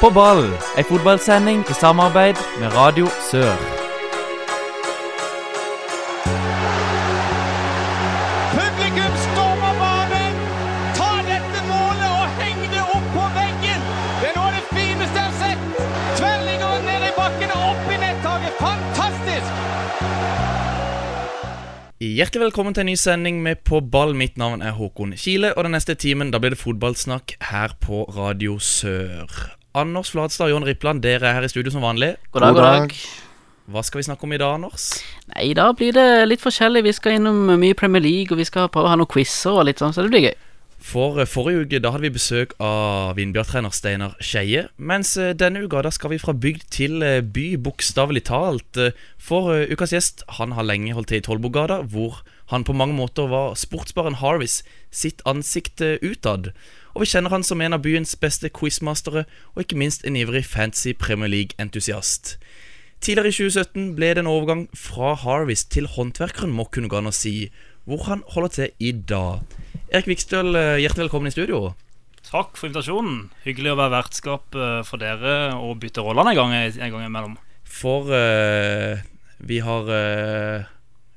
På ball, ei fotballsending i samarbeid med Radio Sør. Publikum stormer banen! Ta dette målet og heng det opp på veggen! Det er noe av det fineste jeg har sett! Tverrliggeren ned i bakken og opp i nettaket. Fantastisk! Hjertelig velkommen til en ny sending med På ball. Mitt navn er Håkon Kile, og den neste timen da blir det fotballsnakk her på Radio Sør. Anders Flatstad og Jon Rippland, dere er her i studio som vanlig. God dag, god dag. Hva skal vi snakke om i dag, Anders? Nei, da blir det litt forskjellig. Vi skal innom mye Premier League, og vi skal prøve å ha noen quizer og litt sånn, så det blir gøy. For eh, forrige uke da hadde vi besøk av Vindbjørn-trener Steinar Skeie. Mens eh, denne uka da skal vi fra bygd til eh, by, bokstavelig talt. For ukas gjest han har lenge holdt til i Tollbugata, hvor han på mange måter var sportsbaren Harvis sitt ansikt utad. Og vi kjenner han som en av byens beste quizmastere, og ikke minst en ivrig fancy Premier League-entusiast. Tidligere i 2017 ble det en overgang fra Harvest til håndverkeren, å si, hvor han holder til i dag. Erik Vikstøl, eh, hjertelig velkommen i studio. Takk for invitasjonen. Hyggelig å være vertskap eh, for dere og bytte rollene en gang, en gang imellom. For uh, vi har uh,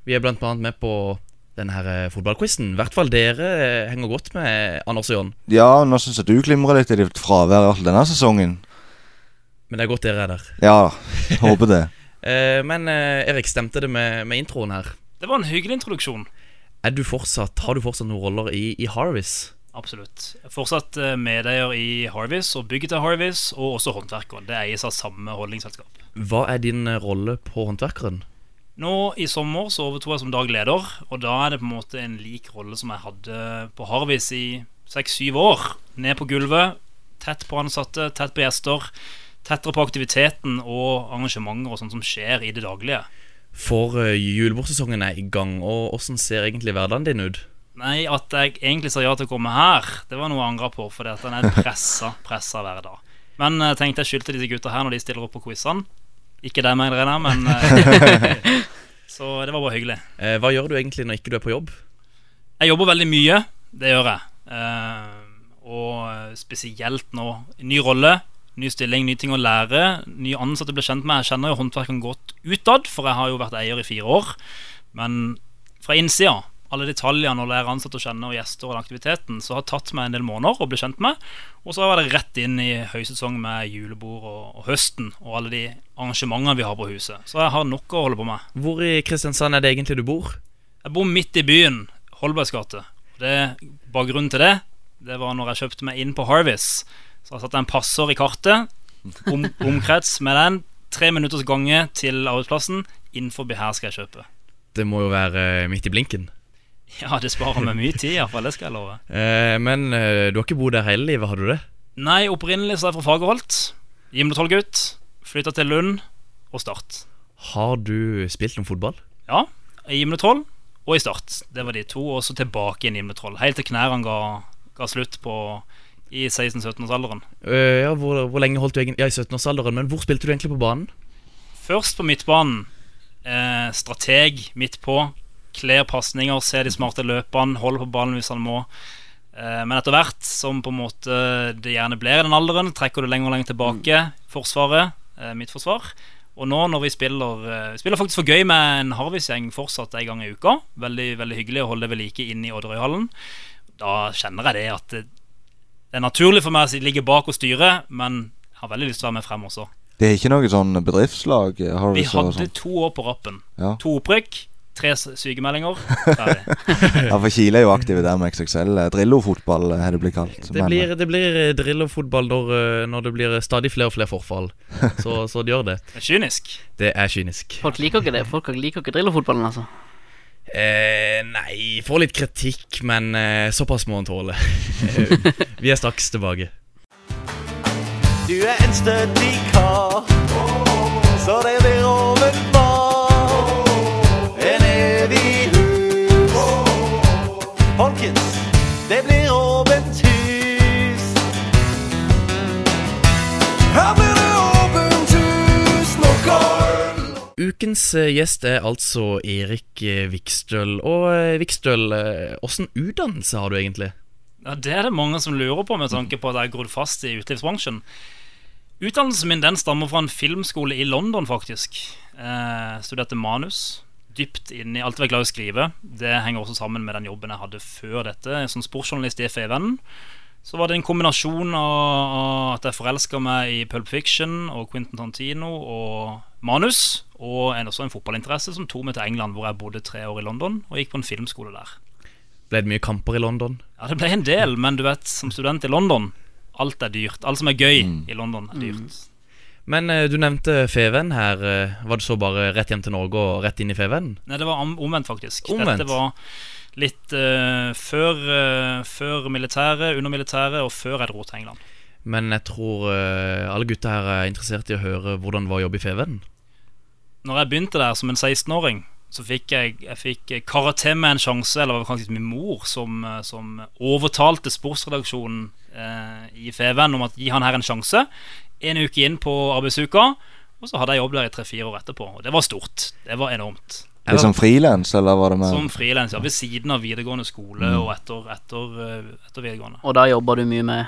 Vi er blant annet med på denne her eh, fotballquizen. I hvert fall dere eh, henger godt med Anders og Jon. Ja, nå syns jeg du glimrer litt i ditt fravær i denne sesongen. Men det er godt dere er der. Ja, håper det. Eh, men Erik, stemte det med, med introen her? Det var en hyggelig introduksjon. Er du fortsatt, Har du fortsatt noen roller i, i Harvis? Absolutt. Fortsatt medeier i Harvis og bygget til Harvis, og også håndverker. Det eies av samme holdningsselskap. Hva er din rolle på Håndverkeren? Nå i sommer så overtok jeg som dagleder, og da er det på en måte en lik rolle som jeg hadde på Harvis i seks-syv år. Ned på gulvet, tett på ansatte, tett på gjester. Tettere på aktiviteten og arrangementer og sånt som skjer i det daglige. For uh, julebordsesongen er i gang, og åssen ser egentlig hverdagen din ut? Nei, at jeg egentlig sa ja til å komme her, det var noe jeg angra på. For den er pressa, pressa hver dag. Men jeg tenkte jeg skyldte disse gutta her når de stiller opp på quizene. Ikke dem, jeg regner men eh, Så det var bare hyggelig. Eh, hva gjør du egentlig når ikke du er på jobb? Jeg jobber veldig mye. Det gjør jeg. Eh, og spesielt nå. Ny rolle, ny stilling, nye ting å lære. Nye ansatte blir kjent med. Jeg kjenner jo håndverkeren godt utad, for jeg har jo vært eier i fire år. Men fra innsida, alle detaljene og lære ansatte å kjenne og gjester og den aktiviteten, så har tatt meg en del måneder å bli kjent med. Og så var det rett inn i høysesong med julebord og, og høsten og alle de arrangementene vi har på huset. Så jeg har nok å holde på med. Hvor i Kristiansand er det egentlig du bor? Jeg bor midt i byen, Holbergs gate. Bakgrunnen til det Det var når jeg kjøpte meg inn på Harvis. Så jeg satte en passer i kartet, om, omkrets med den. Tre minutters gange til arbeidsplassen. Innenfor her skal jeg kjøpe. Det må jo være eh, midt i blinken. Ja, det sparer meg mye tid, iallfall. Det skal jeg love. Eh, men eh, du har ikke bodd der hele livet, har du det? Nei, opprinnelig så er jeg fra Fagerholt. Gimletolgutt. Flytta til Lund og Start. Har du spilt noen fotball? Ja, i Gimletroll og i Start. Det var de to. Og så tilbake igjen i Gimletroll. Helt til knærne ga, ga slutt på i 16-17-årsalderen. Uh, ja, hvor, hvor lenge holdt du egentlig Ja, i 17-årsalderen, men hvor spilte du egentlig på banen? Først på midtbanen. Eh, strateg midt på. Kler pasninger, ser de smarte løpene, holder på ballen hvis han må. Eh, men etter hvert som på en måte det gjerne blir i den alderen, trekker du lenger og lenger tilbake. Forsvaret, mitt forsvar. Og nå når vi spiller eh, Vi spiller faktisk for gøy med en Harvis-gjeng fortsatt en gang i uka. Veldig veldig hyggelig å holde det ved like inn i Odderøyhallen. Da kjenner jeg det at det, det er naturlig for meg å ligge bak og styre, men jeg har veldig lyst til å være med frem også. Det er ikke noe sånn bedriftslag? Harvis, Vi hadde to år på rappen. Ja. To opprykk, tre sykemeldinger. Ja, for Kile er jo aktive der med XXL. eh, Drillo-fotball eh, har det blitt kalt. Det blir, det blir Drillo-fotball når, eh, når det blir stadig flere og flere forfall. Så, så det gjør det. Det er kynisk. Det er kynisk. Folk liker ikke det. Folk liker ikke drillefotballen, altså. Eh, nei, får litt kritikk, men eh, såpass må han tåle. Eh, Vi er straks tilbake. Du er en stødig kar, så det blir oven Folkens, det blir åpent hus. Her blir det åpent hus, nok øl. Ukens eh, gjest er altså Erik eh, Vikstøl. Og eh, Vikstøl, åssen utdannelse har du egentlig? Ja, Det er det mange som lurer på med tanke på at jeg har grodd fast i utelivsbransjen. Utdannelsen min den stammer fra en filmskole i London, faktisk. Eh, studerte manus. Dypt inn i alt jeg var glad i å skrive. Det henger også sammen med den jobben jeg hadde før dette, som sportsjournalist i FA-vennen. Så var det en kombinasjon av, at jeg forelska meg i Pulp Fiction og Quentin Tantino og manus, og en, også en fotballinteresse som tok meg til England, hvor jeg bodde tre år i London og gikk på en filmskole der. Ble det mye kamper i London? Ja, det ble en del, men du vet, som student i London Alt er dyrt. Alt som er gøy i London, er dyrt. Men eh, du nevnte Feven her. eh, Var det så bare rett hjem til Norge og rett inn i Feven? Nei, det var omvendt, faktisk. Omvendt? Dette var litt uh, før, uh, før militæret, under militæret og før jeg dro til England. Men jeg tror uh, alle gutta her er interessert i å høre hvordan det var å jobbe i Feven. Når jeg begynte der som en 16-åring, så fikk jeg, jeg fikk karate med en sjanse, eller det var kanskje min mor, som, som overtalte sportsredaksjonen i Feven om at gi han her en sjanse. En uke inn på arbeidsuka, og så hadde jeg jobb der i tre-fire år etterpå. Og det var stort. Det var enormt. Litt som frilans, eller var det mer Som frilans, ja, ved siden av videregående skole og etter, etter, eh, etter videregående. Og der jobber du mye med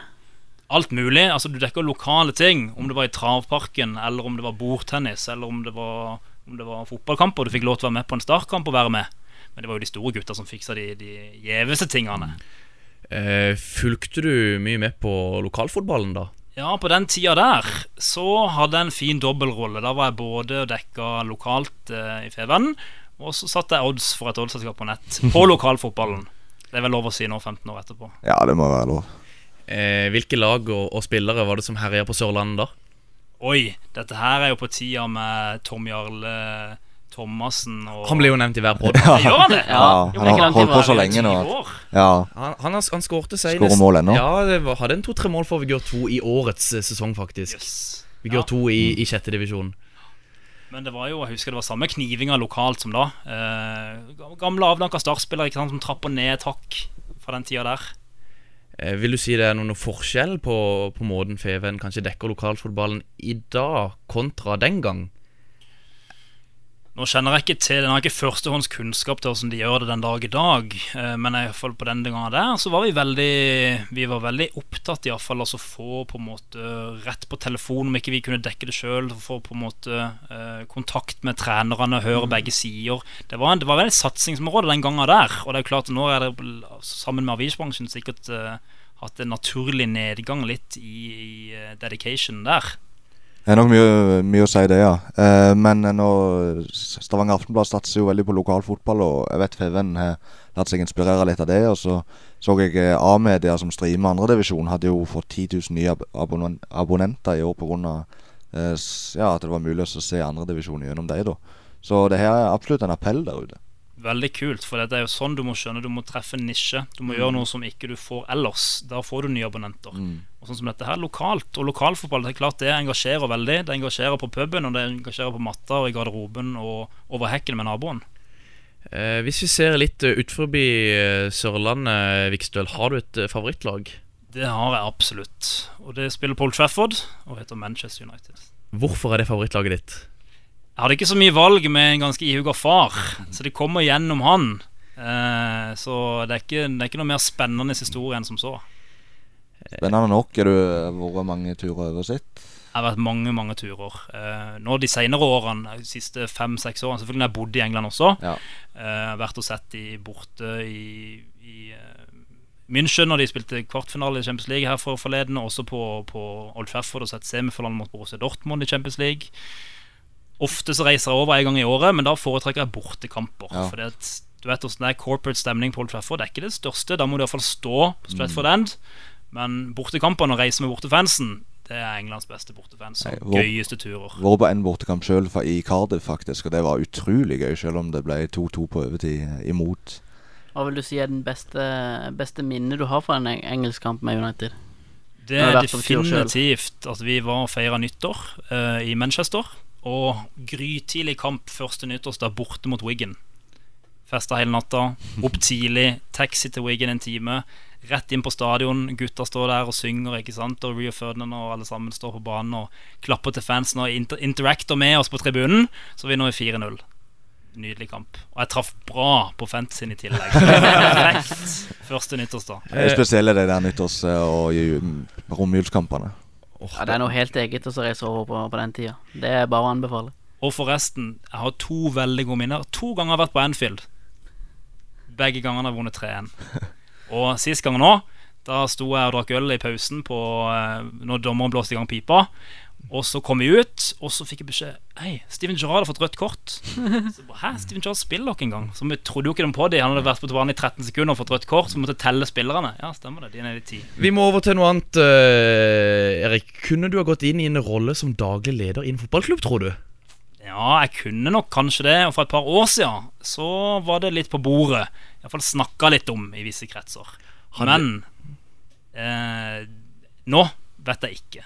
Alt mulig. altså Du dekker lokale ting. Om det var i travparken, eller om det var bordtennis, eller om det var, om det var fotballkamper. Du fikk lov til å være med på en startkamp og være med. Men det var jo de store gutta som fiksa de, de gjeveste tingene. Eh, fulgte du mye med på lokalfotballen da? Ja, på den tida der så hadde jeg en fin dobbeltrolle. Da var jeg både dekka lokalt eh, i Feven, og så satte jeg odds for et oddsselskap på nett på lokalfotballen. Det er vel lov å si nå, 15 år etterpå. Ja, det må være lov. Eh, hvilke lag og, og spillere var det som herja på Sørlandet da? Oi, dette her er jo på tida med Tom Jarle Thomassen og Han ble jo nevnt i hver podd. Gjør han det? Ja, Jo, han har holdt på så lenge nå. Ja, Han, han, har- han skårte seg Skårer mål ennå? Ja, det var, hadde en to-tre mål for Vigør 2 i årets eh, sesong, faktisk. Yes. Vigør Ja. 2 i, i sjette divisjon. Men det var jo, jeg husker det var samme knivinga lokalt som da. Eh, gamle avdanka startspillere ikke sant, som trapper ned et hakk fra den tida der. Eh, vil du si det er noen forskjell på, på måten Feven kanskje dekker lokalfotballen i dag kontra den gang? Nå kjenner jeg ikke til Den har ikke førstehåndskunnskap til hvordan de gjør det den dag i dag. eh, Men i hvert fall på den gangen der så var vi veldig Vi var veldig opptatt i hvert fall altså få på en måte rett på telefon om ikke vi kunne dekke det sjøl. Få på en måte eh, kontakt med trenerne, høre begge sider. Det var, en, det var vel et satsingsområde den gangen der. Og det er jo klart nå er det sammen med avisbransjen sikkert eh, hatt en naturlig nedgang litt i, i dedication der. Det er nok mye, mye å si det, ja. Eh, men nå Stavanger Aftenblad satser jo veldig på lokalfotball, og jeg vet Feven har latt seg inspirere litt av det. Og så så jeg eh, A-media som streamer andredivisjon, hadde jo fått 10 000 nye ab abonn abonnenter i år pga. Eh, ja, at det var mulig å se andredivisjon gjennom dem. Så det her er absolutt en appell der ute. Veldig kult, for det er jo sånn du må skjønne Du må treffe en nisje. Du må gjøre noe som ikke du får ellers. Der får du nye abonnenter. Og sånn som dette her lokalt. Og lokalfotball det er klart det engasjerer veldig. Det engasjerer på puben, og det engasjerer på matta og i garderoben og over hekken med naboen. Eh, hvis vi ser litt utenfor ut forbi eh, Sørlandet, Vikstøl, har du et eh, favorittlag? Det har jeg absolutt. Og det spiller Paul Trafford og heter Manchester United. Hvorfor er det favorittlaget ditt? Jeg hadde ikke så mye valg med en ganske ihuga far, så det kommer gjennom han. Eh, så det er, ikke, det er ikke noe mer spennende historie enn som så. Spennende nok. Har du vært mange turer over sitt? Jeg har vært mange mange turer. Eh, nå De senere årene, de siste fem-seks årene Selvfølgelig når jeg bodde i England også. Ja. Eh, har vært og sett de borte i, i eh, München når de spilte kvartfinale i Champions League her for forleden. Også på, på Old Trafford og sett semifinalen mot Borussia Dortmund i Champions League. Ofte så reiser jeg over en gang i året, men da foretrekker jeg bortekamper. Ja. Fordi at du vet hvordan det er corporate stemning på Old Trafford. Det er ikke det største. Da må du iallfall stå på Stratford End. Men bortekampene og reise med bortefansen, det er Englands beste bortefans. Gøyeste turer. Vært på en bortekamp sjøl i Cardiff, faktisk, og det var utrolig gøy, selv om det ble 2-2 på overtid eh, imot. Hva vil du si er den beste, beste minnet du har fra en engelsk kamp med United? Det er definitivt at vi var og feira nyttår uh, i Manchester. Og grytidlig kamp første nyttårsdag borte mot Wiggen. Festa hele natta. Opp tidlig, taxi til Wiggen en time. Rett inn på stadion. Gutta står der og synger, ikke sant og Rio Ferdinand og alle sammen står på banen og klapper til fansen og inter interacter med oss på tribunen. Så vinner vi 4-0. Nydelig kamp. Og jeg traff bra på fantasyen i tillegg. Perfekt første nyttårsdag. Det er det de der nyttårs- og ju- romjulskampene. Åh, Ja, det er noe helt eget å reise over på, på den tida. Det er bare å anbefale. Og forresten, jeg har to veldig gode minner. To ganger har jeg vært på Anfield. Begge gangene har jeg vunnet 3-1. Og sist gang nå, da sto jeg og drakk øl i pausen på, eh, når dommeren blåste i gang pipa. Og så kom vi ut, og så fikk jeg beskjed Hei, Steven Gerrard har fått rødt kort. Så bare, Hæ, Steven Gerrard spiller dere en gang? Så vi trodde jo ikke dem på det. Han hadde vært på banen i 13 sekunder og fått rødt kort, så vi måtte telle spillerne. Ja, stemmer det. De er nede i 10. Vi må over til noe annet. eh, Erik, kunne du ha gått inn i en rolle som daglig leder i en fotballklubb, tror du? Ja, jeg kunne nok kanskje det. Og for et par år siden så var det litt på bordet. Iallfall snakka litt om i visse kretser. Men eh, nå vet jeg ikke.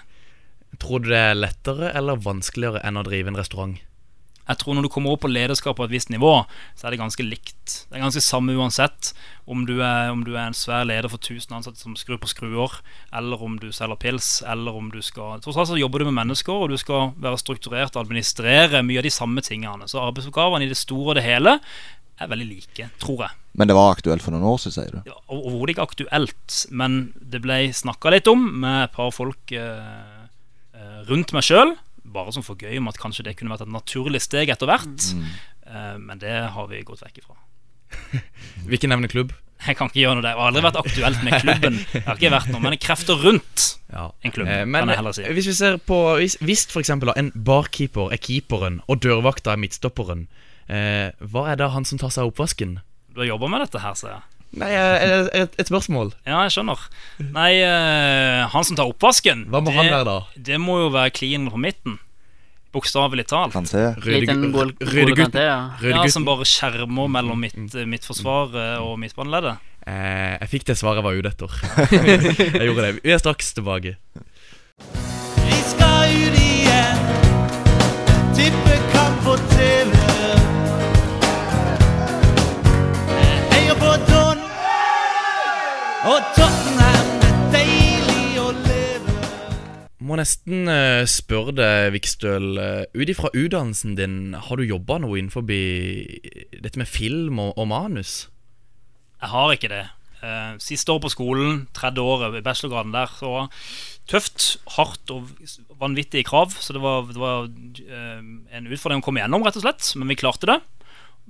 Tror du det er lettere eller vanskeligere enn å drive en restaurant? Jeg tror når du kommer opp på lederskap på et visst nivå, så er det ganske likt. Det er ganske samme uansett om du er, om du er en svær leder for 1000 ansatte som skrur på skruer, eller om du selger pils, eller om du skal Tross alt så jobber du med mennesker, og du skal være strukturert og administrere mye av de samme tingene. Så arbeidsoppgavene i det store og det hele er veldig like, tror jeg. Men det var aktuelt for noen år siden, sier du? Var Overhodet ikke aktuelt, men det ble snakka litt om med et par folk eh, rundt meg sjøl. Bare som for gøy om at kanskje det kunne vært et naturlig steg etter hvert. Eh, men det har vi gått vekk ifra. Vi ikke nevne klubb. Jeg kan ikke gjøre noe der. Det har aldri vært aktuelt med klubben. Jeg har ikke vært noe, Men krefter rundt en klubb, Eh, men kan jeg heller si. eh, hvis vi ser på Hvis, hvis eksempel en barkeeper er keeperen, og dørvakta er midtstopperen, eh, hva er da han som tar seg av oppvasken? Du har jobba med dette her, ser jeg. Nei, eh, et, et spørsmål. Ja, jeg skjønner. Nei, eh, han som tar oppvasken, Hva må det, han være da? det må jo være klinen på midten. Bokstavelig talt. Kan se. Liten gol- Rødegutt. golokante, ja. Som bare skjermer mellom mitt forsvar og midtbaneleddet. Eh, jeg fikk det svaret jeg var ute etter. jeg gjorde det. Vi er straks tilbake. Og Tottenham er deilig å leve. Må nesten eh, spørre deg, Vikstøl. eh, Ut ifra utdannelsen din, har du jobba noe innenfor dette med film og, og manus? Jeg har ikke det. Eh, siste år på skolen, tredje året i bachelorgraden der, så tøft, hardt og vanvittige krav. Så det var, det var eh, en utfordring å komme gjennom, rett og slett. Men vi klarte det.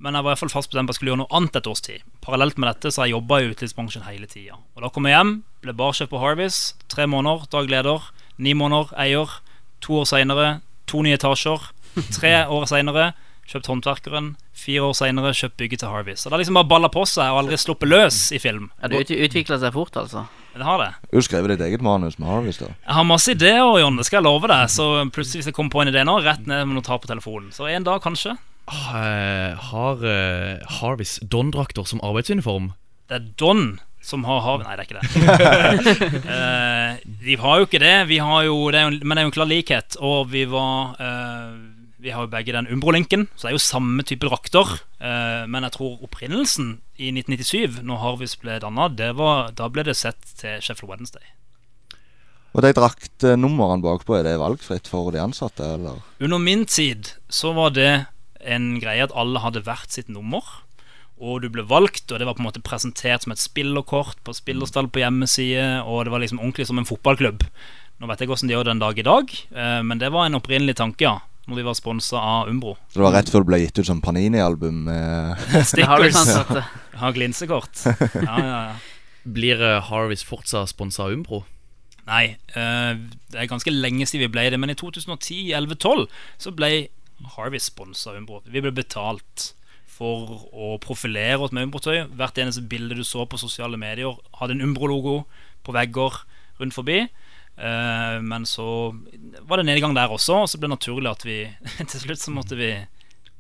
Men jeg var i hvert fall fast bestemt på at jeg skulle gjøre noe annet et års tid. Parallelt med dette så har jeg jobba i utelivsbransjen hele tida. Og da kom jeg hjem, ble barsjef på Harvis. Tre måneder, daglig leder. Ni måneder, eier. To år seinere, to nye etasjer. Tre år seinere, kjøpt Håndverkeren. Fire år seinere, kjøpt bygget til Harvis. Så det har liksom bare balla på seg og aldri sluppet løs i film. Ja, det ut, utvikla seg fort, altså. Det har det. Du skrev ditt eget manus med Harvis, da. Jeg har masse ideer, Jon, det skal jeg love deg. Så plutselig hvis jeg kommer på en idé nå, rett ned med noe ta på telefonen. Så en dag, kanskje. Eh, har uh, Harvis Don-drakter som arbeidsuniform? Det er Don som har hav... Nei, det er ikke det. uh, de har jo ikke det. Vi har jo, det er jo, men det er jo en klar likhet. Og vi var uh, Vi har jo begge den Umbro-linken, så det er jo samme type drakter. Uh, men jeg tror opprinnelsen i 1997, når Harvis ble danna, da ble det sett til Sheffield Wednesday. Og de draktnumrene bakpå, er det valgfritt for de ansatte, eller? Under min tid så var det en greie at alle hadde hvert sitt nummer. Og du ble valgt, og det var på en måte presentert som et spillerkort på spillerstall på hjemmeside. Og det var liksom ordentlig som en fotballklubb. Nå vet jeg ikke hvordan de gjør det den dag i dag, eh, men det var en opprinnelig tanke, ja. Når vi var sponsa av Umbro. Så det var rett før det ble gitt ut som Panini-album har Stickers. Har glinsekort. Ja, ja, ja. Blir eh, Harvis fortsatt sponsa av Umbro? Nei, eh, det er ganske lenge siden vi ble det, men i 2010, 11, 12 så ble Harvey sponsa Umbro. Vi ble betalt for å profilere oss med Umbro-tøy. Hvert eneste bilde du så på sosiale medier, hadde en Umbro-logo på vegger rundt forbi. Eh, men så var det nedgang der også, og så ble det naturlig at vi til slutt så måtte vi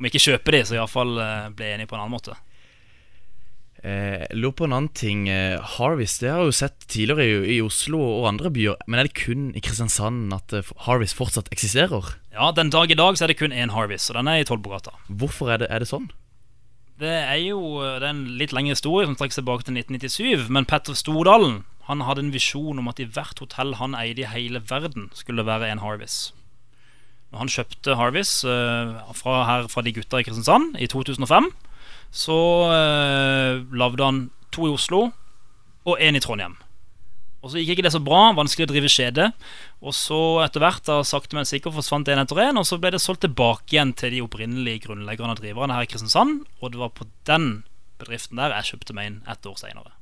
om ikke kjøpe de, så iallfall uh, ble enige på en annen måte. Eh, lurer på en annen ting. Harvest det har jeg jo sett tidligere i Oslo og andre byer. Men er det kun i Kristiansand at Harvest fortsatt eksisterer? Ja, Den dag i dag så er det kun én Harvest, og den er i Tollbugata. Hvorfor er det, er det sånn? Det er jo det er en litt lengre historie som trekker seg tilbake til 1997. Men Petter Stordalen han hadde en visjon om at i hvert hotell han eide i hele verden, skulle være en Harvest. Når han kjøpte Harvest uh, fra, her, fra de gutta i Kristiansand i 2005, så uh, lagde han to i Oslo og én i Trondheim. Og så gikk ikke det så bra, vanskelig å drive kjede. Og så etter hvert da sakte, men sikkert forsvant en etter en, og så ble det solgt tilbake igjen til de opprinnelige grunnleggerne og driverne her i Kristiansand. Og det var på den bedriften der jeg kjøpte meg inn ett år seinere.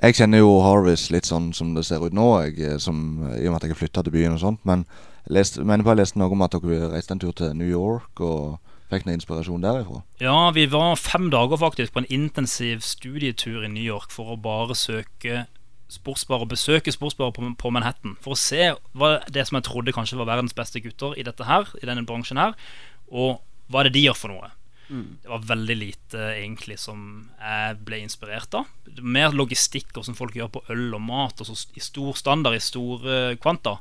Jeg kjenner jo Harvest litt sånn som det ser ut nå, jeg, eh, som, i og med at jeg har flytta til byen og sånt. Men jeg mener på jeg leste noe om at dere reiste en tur til New York og fikk noe inspirasjon derifra. Ja, vi var fem dager faktisk på en intensiv studietur i New York for å bare søke sportsbarer, besøke sportsbarer på, på Manhattan. For å se hva det som jeg trodde kanskje var verdens beste gutter i dette her, i denne bransjen her, og hva er det de gjør for noe. Det var veldig lite egentlig som jeg ble inspirert av. Mer logistikk og som folk gjør på øl og mat, og så i stor standard, i store kvanta.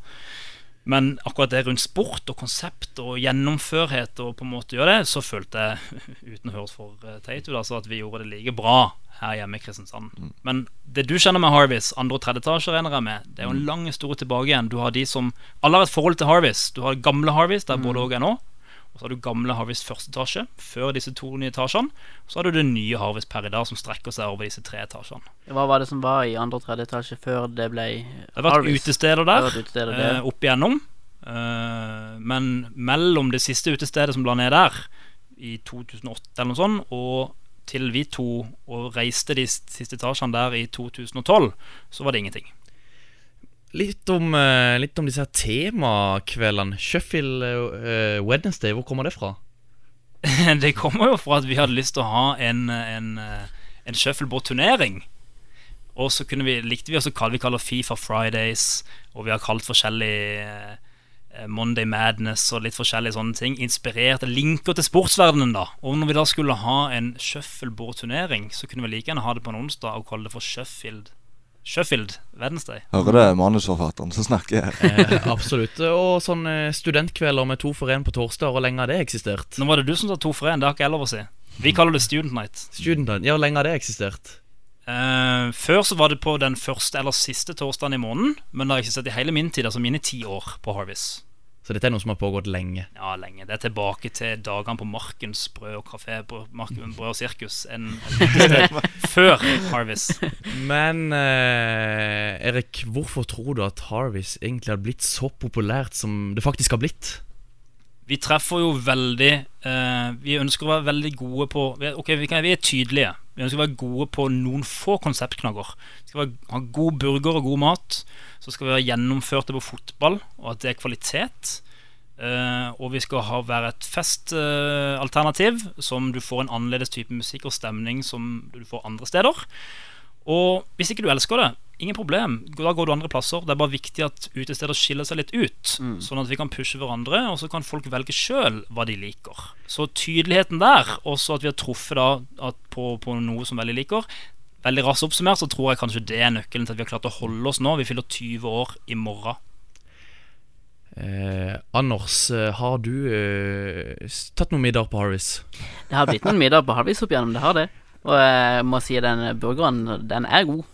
Men akkurat det rundt sport og konsept og gjennomførhet og på en måte gjøre det, så følte jeg, uten å høre for eh, teit ut, altså at vi gjorde det like bra her hjemme i Kristiansand. Men det du kjenner med Harvis, andre og tredjeetasje regner jeg med, det er jo en lang historie tilbake igjen. Du har de som Alle har et forhold til Harvis. Du har gamle Harvis, der både og er nå. Så har du gamle Harvest første etasje, før disse to nye etasjene. Så har du det nye Harvest per i dag, som strekker seg over disse tre etasjene. Hva var det som var i andre og tredje etasje før det ble Det har vært utesteder der, utesteder der. eh, opp igjennom. Eh, men mellom det siste utestedet som la ned der, i 2008 eller noe sånt, og til vi to og reiste de siste etasjene der i 2012, så var det ingenting. Litt om, eh, litt om disse her temakveldene. Sheffield uh, Wednesday, hvor kommer det fra? det kommer jo fra at vi hadde lyst til å ha en, en, en shuffleboard-turnering. Og så kunne vi, likte vi også kalle vi kaller Fifa Fridays, og vi har kalt forskjellig Monday Madness og litt forskjellige sånne ting. Inspirert linker til sportsverdenen, da. Og når vi da skulle ha en shuffleboard-turnering, så kunne vi like gjerne ha det på en onsdag og kalle det for Sheffield Sheffield Wednesday. Hører det manusforfatteren som snakker her? Eh, absolutt. Og sånne studentkvelder med to for én på torsdag, hvor lenge har det eksistert? Nå var det du som sa to for én, det har ikke jeg lov å si. Vi kaller det Student Night. Student Night, ja, hvor lenge har det eksistert? Eh, før så var det på den første eller siste torsdagen i måneden, men det har eksistert i hele min tid, altså mine ti år på Harvis. Så dette er noe som har pågått lenge. Ja, lenge. Det er tilbake til dagene på Markens brød og kafé på Marken brød og sirkus en, før Harvis. Men eh, Erik, hvorfor tror du at Harvis egentlig har blitt så populært som det faktisk har blitt? Vi treffer jo veldig eh, Vi ønsker å være veldig gode på Ok, vi, kan, vi er tydelige. Vi ønsker å være gode på noen få konseptknagger. Vi skal være, ha god burger og god mat. Så skal vi være gjennomførte på fotball, og at det er kvalitet. Eh, og vi skal ha, være et festalternativ, som du får en annerledes type musikk og stemning som du får andre steder. Og hvis ikke du elsker det, ingen problem. Da går du andre plasser. Det er bare viktig at utesteder skiller seg litt ut, sånn at vi kan pushe hverandre, og så kan folk velge sjøl hva de liker. Så tydeligheten der, og så at vi har truffet da at på, på noe som veldig liker. Veldig raskt oppsummert så tror jeg kanskje det er nøkkelen til at vi har klart å holde oss nå. Vi fyller 20 år i morgen. Eh, Anders, eh, har du eh, tatt noen middag på Harvis? Det har blitt noen middag på Harvis opp igjennom, det har det. Og jeg må si den burgeren, den er god.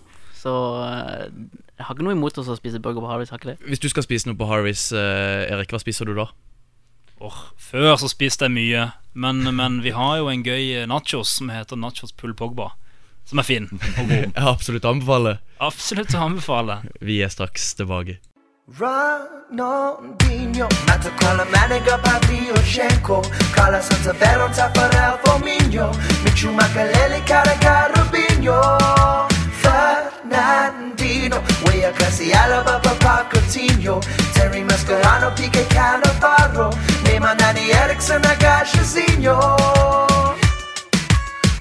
Så eh, jeg har ikke noe imot oss å spise burger på Harvis, har ikke det. Hvis du skal spise noe på Harvis, eh, Erik, hva spiser du da? Åh, før så spiste jeg mye, men, men vi har jo en gøy eh, nachos som heter nachos pull pogba. Som er fin og god. Jeg absolutt anbefaler. Absolutt å anbefale. Vi er straks tilbake. Ronaldinho, Mato Colomaniga, Pavlyuchenko, Carlos Santaveron, Tafarel, Fominho, Michu Makaleli, Rubinho, Fernandinho, Weah Casiala, Papa Coutinho, Terry Mascherano, Pique Cannavaro, Neymar, Nani.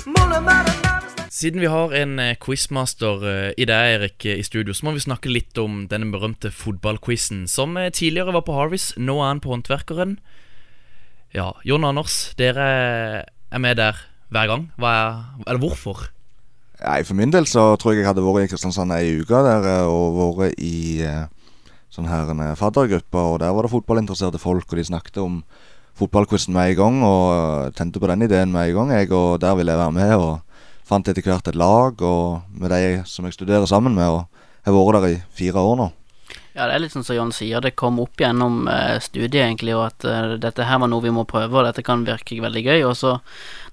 Mula Maranata. Siden vi har en eh, quizmaster eh, i deg, Erik, eh, i studio, så må vi snakke litt om denne berømte fotballquizen, som tidligere var på Harvis, nå er han på Håndverkeren. Ja, Jon Anders, dere er med der hver gang. Hva er, eller hvorfor? Nei, For min del så tror jeg jeg hadde vært i Kristiansand ei uke der eh, og vært i eh, sånn her en eh, faddergruppe, og der var det fotballinteresserte folk, og de snakket om fotballquizen med en gang, og tente på den ideen med en gang, jeg, og der ville jeg være med, og fant etter hvert et lag, og med de som jeg studerer sammen med, og jeg har vært der i fire år nå. Ja, det er litt sånn som Jon sier, det kom opp gjennom eh, studiet egentlig, og at eh, dette her var noe vi må prøve, og dette kan virke veldig gøy. Og så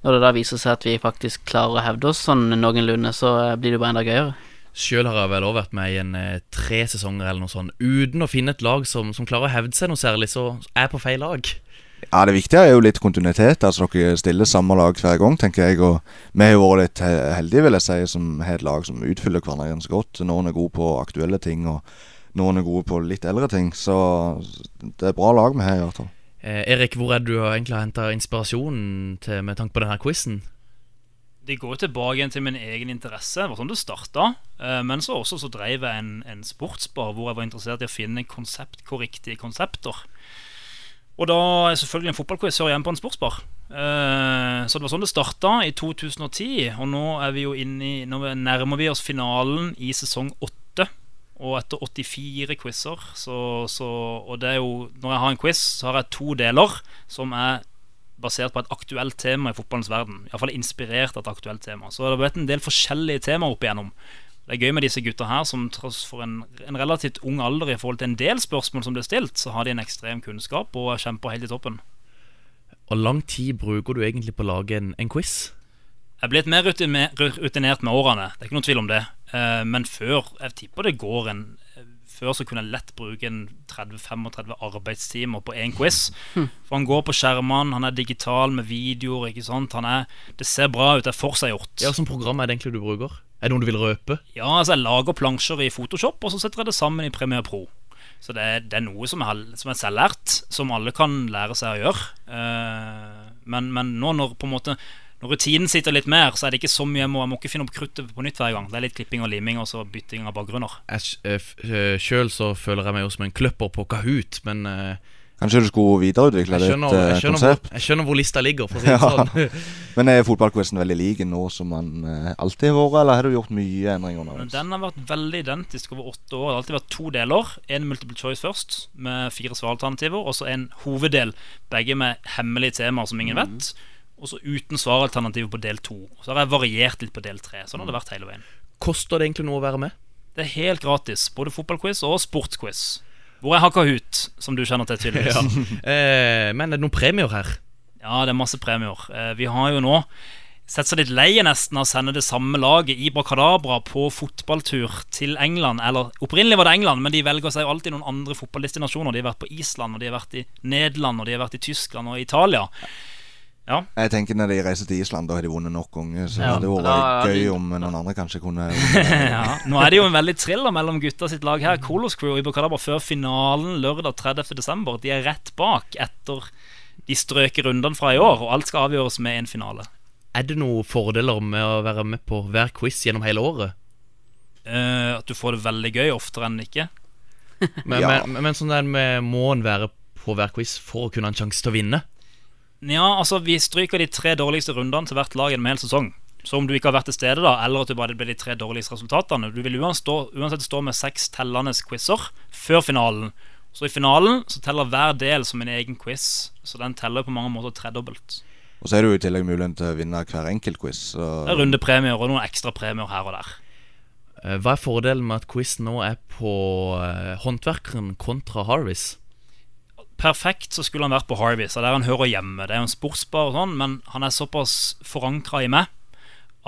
når det da viser seg at vi faktisk klarer å hevde oss sånn noenlunde, så eh, blir det jo bare enda gøyere. Sjøl har jeg vel også vært med i en eh, tre sesonger eller noe sånt. Uten å finne et lag som, som klarer å hevde seg noe særlig, så er jeg på feil lag. Ja, Det viktige er jo litt kontinuitet. Altså Dere stiller samme lag hver gang, tenker jeg. Og vi har vært litt heldige, vil jeg si, som har et lag som utfyller hverandre ganske godt. Noen er gode på aktuelle ting, og noen er gode på litt eldre ting. Så det er bra lag vi har, i hvert fall. Eh, Erik, hvor er du har egentlig har henta inspirasjonen til med tanke på denne quizen? Det går tilbake igjen til min egen interesse. Det var sånn det starta. Eh, Men så også så drev jeg en, en sportsbar hvor jeg var interessert i å finne konseptkorriktige konsepter. Og da er selvfølgelig en fotballquiz hører hjemme på en sportsbar. Eh, Så det var sånn det starta i 2010. Og nå er vi jo inne i Nå nærmer vi oss finalen i sesong åtte. Og etter 84 quizer, så, så Og det er jo Når jeg har en quiz, så har jeg to deler som er basert på et aktuelt tema i fotballens verden. Iallfall inspirert av et aktuelt tema. Så det har vært en del forskjellige temaer opp igjennom. Det er gøy med disse gutta her, som tross for en, en relativt ung alder i forhold til en del spørsmål som blir stilt, så har de en ekstrem kunnskap og kjemper helt i toppen. Og lang tid bruker du egentlig på å lage en, en quiz? Jeg er blitt mer rutinert med årene, det er ikke noen tvil om det. Eh, Men før Jeg tipper det går en Før så kunne jeg lett bruke en 30-35 arbeidstimer på én quiz. For han går på skjermene, han er digital med videoer. ikke sant Han er, Det ser bra ut, det er forseggjort. Ja, Hvilket program er det egentlig du bruker? Er det noe du vil røpe? Ja, altså jeg lager plansjer i Photoshop, og så setter jeg det sammen i Premiere Pro. Så det er, det er noe som har- som er selvlært, som alle kan lære seg å gjøre. Eh, men, men nå når på en måte Når rutinen sitter litt mer, så er det ikke så mye jeg må, jeg må ikke finne opp kruttet på nytt hver gang. Det er litt klipping og liming og så bytting av bakgrunner. Sjøl så føler jeg meg jo som en kløpper på Kahoot, men eh, Kanskje du skulle videreutvikle ditt eh, jeg, skjønner hvor, jeg skjønner hvor lista ligger, for å si det Ja. sånn. Men er fotballquizen veldig lik nå som den eh, alltid har vært, eller har du gjort mye endringer Men underveis? Den har vært veldig identisk over åtte år. Det har alltid vært to deler. En multiple choice først, med fire svaralternativer, og så en hoveddel, begge med hemmelige temaer som ingen vet. Og så uten svaralternativ på del to. Så har jeg variert litt på del tre. Sånn har det vært hele veien. Koster det egentlig noe å være med? Det er helt gratis. Både fotballquiz og sportsquiz. Hvor jeg har Kahoot, som du kjenner til, tydeligvis. Eh, men er det noen premier her? Ja, det er masse premier. Eh, vi har jo nå sett seg litt leie nesten av å sende det samme laget Ibra Kadabra på fotballtur til England. Eller opprinnelig var det England, men de velger seg alltid noen andre fotballdestinasjoner. De har vært på Island, og de har vært i Nederland, og de har vært i Tyskland og Italia. Ja, Jeg tenker Når de reiser til Island, da har de vunnet nok ganger. Så Ja, det hadde vært gøy om noen andre kanskje kunne ja. Nå er det jo en veldig thriller mellom gutta sitt lag her. Kolos Crew i Ibra før finalen lørdag 30. desember. De er rett bak etter de strøke rundene fra i år, og alt skal avgjøres med en finale. Er det noen fordeler med å være med på hver quiz gjennom hele året? Uh, at du får det veldig gøy oftere enn ikke. Men, Ja. men, men sånn der med må en være på hver quiz for å kunne ha en sjanse til å vinne? Ja, altså Vi stryker de tre dårligste rundene til hvert lag gjennom en hel sesong. Så om du ikke har vært til stede, da eller at du bare ble de tre dårligste resultatene Du vil uansett stå, uansett stå med seks tellende quizer før finalen. Så i finalen så teller hver del som en egen quiz. Så den teller på mange måter tredobbelt. Og så er det jo i tillegg muligheten til å vinne hver enkelt quiz. Så Det er rundepremier og noen ekstra premier her og der. Eh, Hva er fordelen med at quiz nå er på eh, Håndverkeren kontra Harvis? Perfekt så skulle han vært på Harvey, så der han hører hjemme. Det er jo en sportsbar og sånn, men han er såpass forankra i meg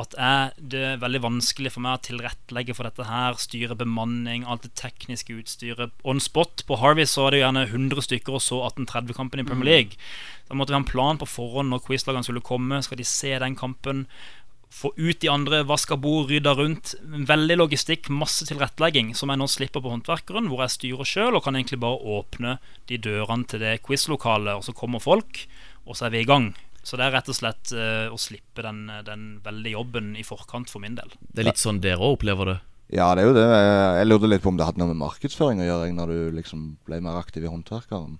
at jeg, det er veldig vanskelig for meg å tilrettelegge for dette her. Styre bemanning, alt det tekniske utstyret. On spot. På Harvey så er det jo gjerne 100 stykker og så 1830-kampen i Premier League. Da måtte vi ha en plan på forhånd når quizlagene skulle komme. Skal de se den kampen? Få ut de andre, vaske bord, rydde rundt. Veldig logistikk, masse tilrettelegging, som jeg nå slipper på Håndverkeren, hvor jeg styrer sjøl og kan egentlig bare åpne de dørene til det quizlokalet, og så kommer folk, og så er vi i gang. Så det er rett og slett uh, å slippe den, den veldige jobben i forkant for min del. Det er litt sånn dere også opplever det. Ja, det er jo det. Jeg lurte litt på om det hadde noe med markedsføring å gjøre, når du liksom ble mer aktiv i Håndverkeren.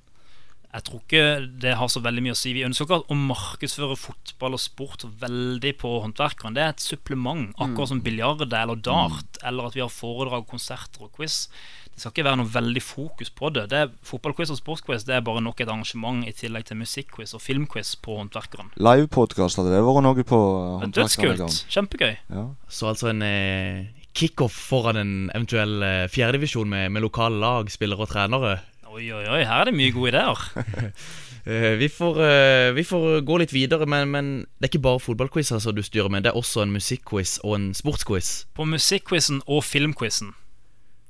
Jeg tror ikke det har så veldig mye å si. Vi ønsker ikke å markedsføre fotball og sport veldig på håndverkeren. Det er et supplement, akkurat som biljard eller dart, eller at vi har foredrag, konserter og quiz. Det skal ikke være noe veldig fokus på det. det er, fotballquiz og sportsquiz Det er bare nok et arrangement i tillegg til musikkquiz og filmquiz på håndverkeren. Livepodkast, hadde det vært noe på er Håndverkeren? Dødskult. Kjempegøy. Ja. Så altså en eh, kickoff foran en eventuell eh, fjerdedivisjon med, med lokale lag, spillere og trenere. Oi, oi, oi, her er det mye gode ideer. Eh, vi, får, eh, vi får gå litt videre, men, men det er ikke bare fotballquiz som du styrer med. Det er også en musikkquiz og en sportsquiz. På musikkquizen og filmquizen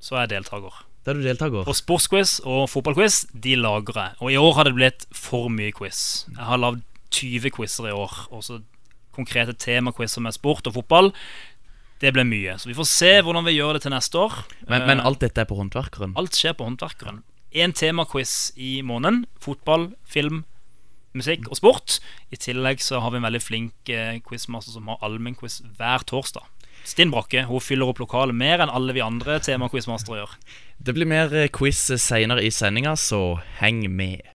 så er jeg deltaker. Da er du deltaker. På sportsquiz og fotballquiz de lager jeg. Og i år har det blitt for mye quiz. Jeg har lagd 20 quizer i år. Også konkrete temaquizer med sport og fotball. Det ble mye. Så vi får se hvordan vi gjør det til neste år. Men, men Eh, alt dette er på Håndverkeren. alt skjer på Håndverkeren. Én temaquiz i måneden. Fotball, film, musikk og sport. I tillegg så har vi en veldig flink eh, quizmaster som har allmennquiz hver torsdag. Stinn Brakke hun fyller opp lokalet mer enn alle vi andre temaquizmastere gjør. Det blir mer eh, quiz seinere i sendinga, så heng med.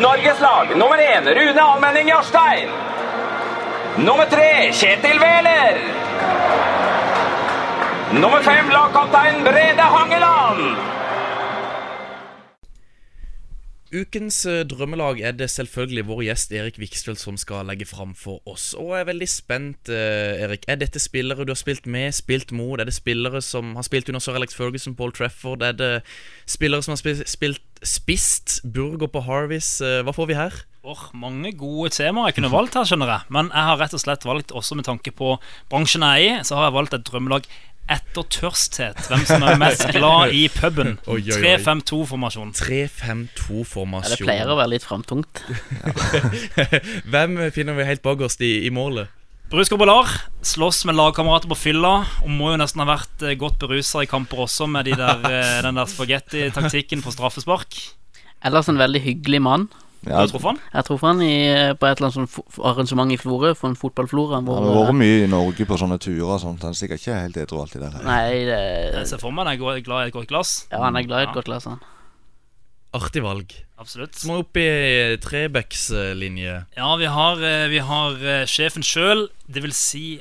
Norges lag nummer én Rune Almenning Jarstein. Nummer tre Kjetil Wæler. Nummer fem lagkaptein Brede Hangeland. Ukens eh, drømmelag er det selvfølgelig vår gjest Erik Vikstøl som skal legge fram for oss. Og jeg er veldig spent, eh, Erik. Er dette spillere du har spilt med, spilt mot? Er det spillere som har spilt under Sir Alex Ferguson, Paul Trafford? Er det spillere som har spilt, spist burger på Harvis? Eh, Hva får vi her? Åh, mange gode temaer jeg kunne valgt her, skjønner jeg. Men jeg har rett og slett valgt, også med tanke på bransjen jeg er i, så har jeg valgt et drømmelag etter tørsthet. Hvem som er mest glad i puben. Oi, oi, oi. 3-5-2-formasjon. 3-5-2-formasjon. Ja, det pleier å være litt framtungt. Hvem finner vi helt bakerst i, i målet? Brusker Bollar slåss med lagkamerater på fylla og må jo nesten ha vært eh, godt berusa i kamper også med de der, eh, den der spagettitaktikken på straffespark. Ellers en veldig hyggelig mann. Ja, har tror truffet han? Jeg tror han i, på et eller annet sånt arrangement i Florø, for en fotballflora. Han har vært mye i Norge på sånne turer og sånt. Han er sikkert ikke helt edru alltid der. Nei, Jeg ser for meg han er glad i et godt glass. ja, han er glad i Ja. et godt glass, han. Artig valg. Absolutt. Så må vi opp i Trebecks-linje. Ja, vi har, eh, vi har eh, sjefen sjøl, det vil si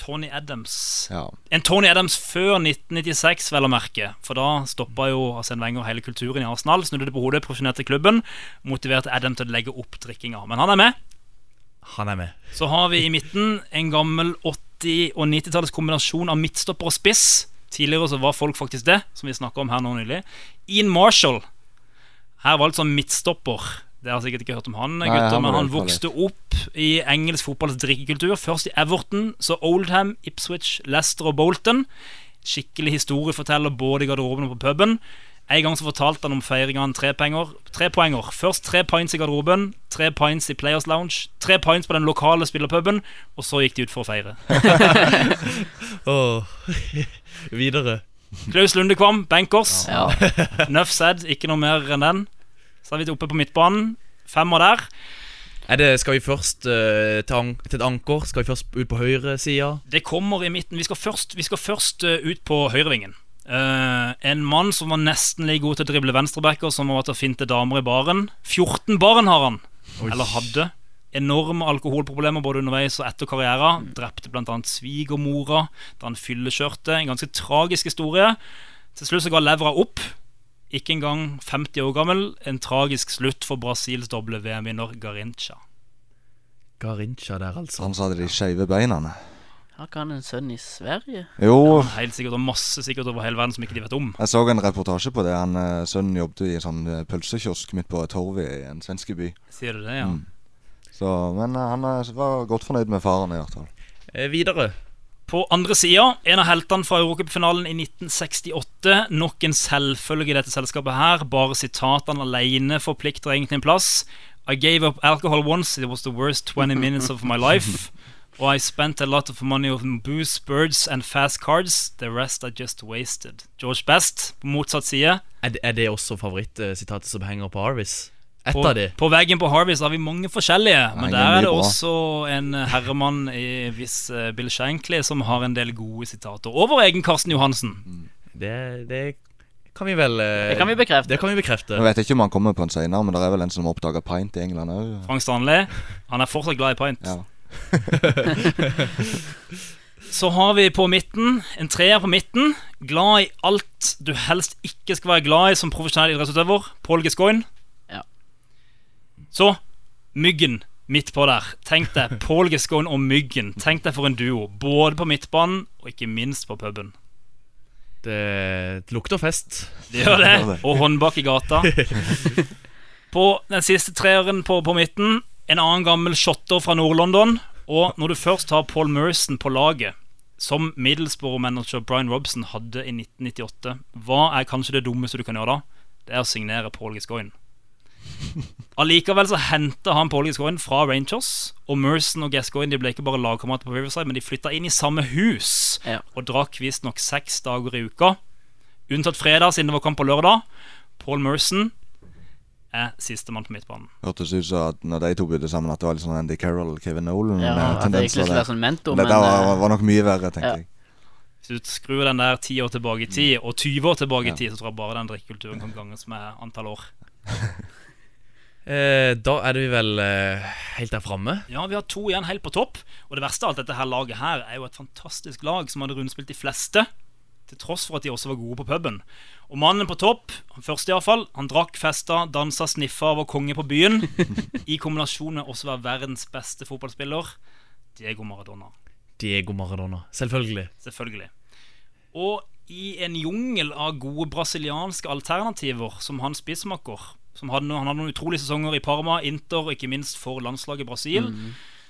Tony Adams. Ja. En Tony Adams før 1996, vel å merke. For da stoppa jo Arsene Wenger hele kulturen i Arsenal. Snudde det på hodet, profesjonerte klubben. Motiverte Adam til å legge opp drikkinga. Men han er med. Han er med. Så har vi i midten en gammel 80- og 90-tallets kombinasjon av midtstopper og spiss. Tidligere så var folk faktisk det, som vi snakka om her nå nylig. Ian Marshall. Her var altså midtstopper. Det har sikkert ikke hørt om han, Nei, gutter, han men han vokste opp i engelsk fotballs drikkekultur. Først i Everton, så Oldham, Ipswich, Leicester og Bolton. Skikkelig historieforteller både i garderoben og på puben. En gang så fortalte han om feiringa av tre. Tre poenger. Først tre pints i garderoben, tre pints i Players Lounge, tre pints på den lokale spillerpuben, og så gikk de ut for å feire. Åh, Videre. Klaus Lundekvam, bankers. Ja. Nuff said, ikke noe mer enn den. Så er vi oppe på midtbanen. Femmer der. Er det, skal vi først uh, til, an til et anker? Skal vi først ut på høyresida? Det kommer i midten. Vi skal først, vi skal først uh, ut på høyrevingen. Uh, en mann som var nesten like god til å drible venstrebacker som var til å finte damer i baren. 14 barn har han. Eller hadde. Enorme alkoholproblemer både underveis og etter karrieren. Drepte bl.a. svigermora da han fyllekjørte. En ganske tragisk historie. Til slutt så ga levra opp. Ikke engang 50 år gammel. En tragisk slutt for Brasils doble VM-vinner Garincha. Garincha der, altså. Han sa det de skeive beina. Har ikke han en sønn i Sverige? Jo, Helt sikkert, og masse sikkert over hele verden som ikke de vet om. jeg så en reportasje på det. Han, eh, Sønnen jobbet i en sånn eh, pølsekiosk midt på torvet i en svensk by. Sier du det, ja? Mm. Så, men eh, han var godt fornøyd med faren, i hvert fall. Eh, videre. På andre sida, en av heltene fra Eurocupfinalen i 1968. Nok en selvfølge i dette selskapet her. Bare sitatene alene forplikter egentlig en plass. I gave up alcohol once. It was the worst 20 minutes of my life. Og I spent a lot of money on booze, birds and fast cards. The rest I just wasted. George Best på motsatt side. Er det, er det også favorittsitatet som henger på Arvis? Et På, av de. på veggen på Harveys har vi mange forskjellige, men er der er det bra. også en herremann i viss eh, Bill Shankly som har en del gode sitater. Og vår egen Karsten Johansen. Det, det kan vi vel eh, Det kan vi bekrefte. Det kan vi bekrefte. Jeg vet ikke om han kommer på en senere, men det er vel en som oppdaga pint i England òg. Frank Stanley. Han er fortsatt glad i pint. Ja. Så har vi på midten en treer på midten. Glad i alt du helst ikke skal være glad i som profesjonell idrettsutøver. Paul Gascoigne. Så Myggen midt på der. Tenk deg Paul Gascoigne og Myggen. Tenk deg for en duo. Både på midtbanen og ikke minst på puben. Det, det lukter fest. Det. gjør det. Og håndbak i gata. På den siste treeren på, på midten, en annen gammel shotter fra Nord-London. Og når du først har Paul Merson på laget, som Middlesbrough-manager Brian Robson hadde i 1998, hva er kanskje det dummeste du kan gjøre da? Det er å signere Paul Gascoigne. Allikevel så henta han Paul Gascoigne fra Rangers. Og Merson og Gascoigne de ble ikke bare lagkamerater på Riverside, men de flytta inn i samme hus Ja. og drakk visstnok seks dager i uka. Unntatt fredag, siden det var kamp på lørdag. Paul Merson er sistemann på midtbanen. Hørtes ut som at når de to bodde sammen, at det var litt sånn Andy Carroll Kevin Nolan. Ja, tendenser. det tendenser være sånn mentor, Det men det var, eh, var nok mye verre, tenkte ja. jeg. Hvis du skrur den der ti år tilbake i tid, og 20 år tilbake i tid, så tror jeg bare den drikkekulturen kan ganges med antall år. Eh, da er vi vel eh, helt der framme. Ja, vi har to igjen helt på topp. Og det verste av alt dette her laget her er jo et fantastisk lag som hadde rundspilt de fleste. Til tross for at de også var gode på puben. Og mannen på topp, han første iallfall, han drakk, festa, dansa, sniffa og var konge på byen. I kombinasjon med også å være verdens beste fotballspiller. Diego Maradona. Diego Maradona. Selvfølgelig. Selvfølgelig. Og i en jungel av gode brasilianske alternativer som han spissmakker, som hadde, han hadde noen utrolige sesonger i Parma, Inter og ikke minst for landslaget Brasil,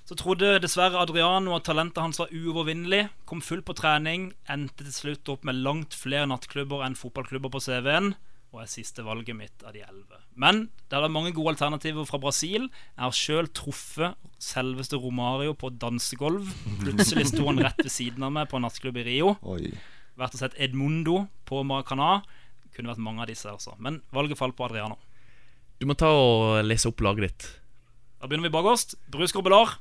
så trodde dessverre Adriano at talentet hans var uovervinnelig. Kom fullt på trening, endte til slutt opp med langt flere nattklubber enn fotballklubber på CV-en. Og er siste valget mitt av de elleve. Men det er mange gode alternativer fra Brasil. Jeg har sjøl truffet selveste Romario på dansegulv. Plutselig sto han rett ved siden av meg på en nattklubb i Rio. Oi. Vært og sett Edmundo på Maracana. Kunne vært mange av disse, altså. Men valget falt på Adriano. Du må ta og lese opp laget ditt. Da begynner vi bakerst. Bruce Corbelar.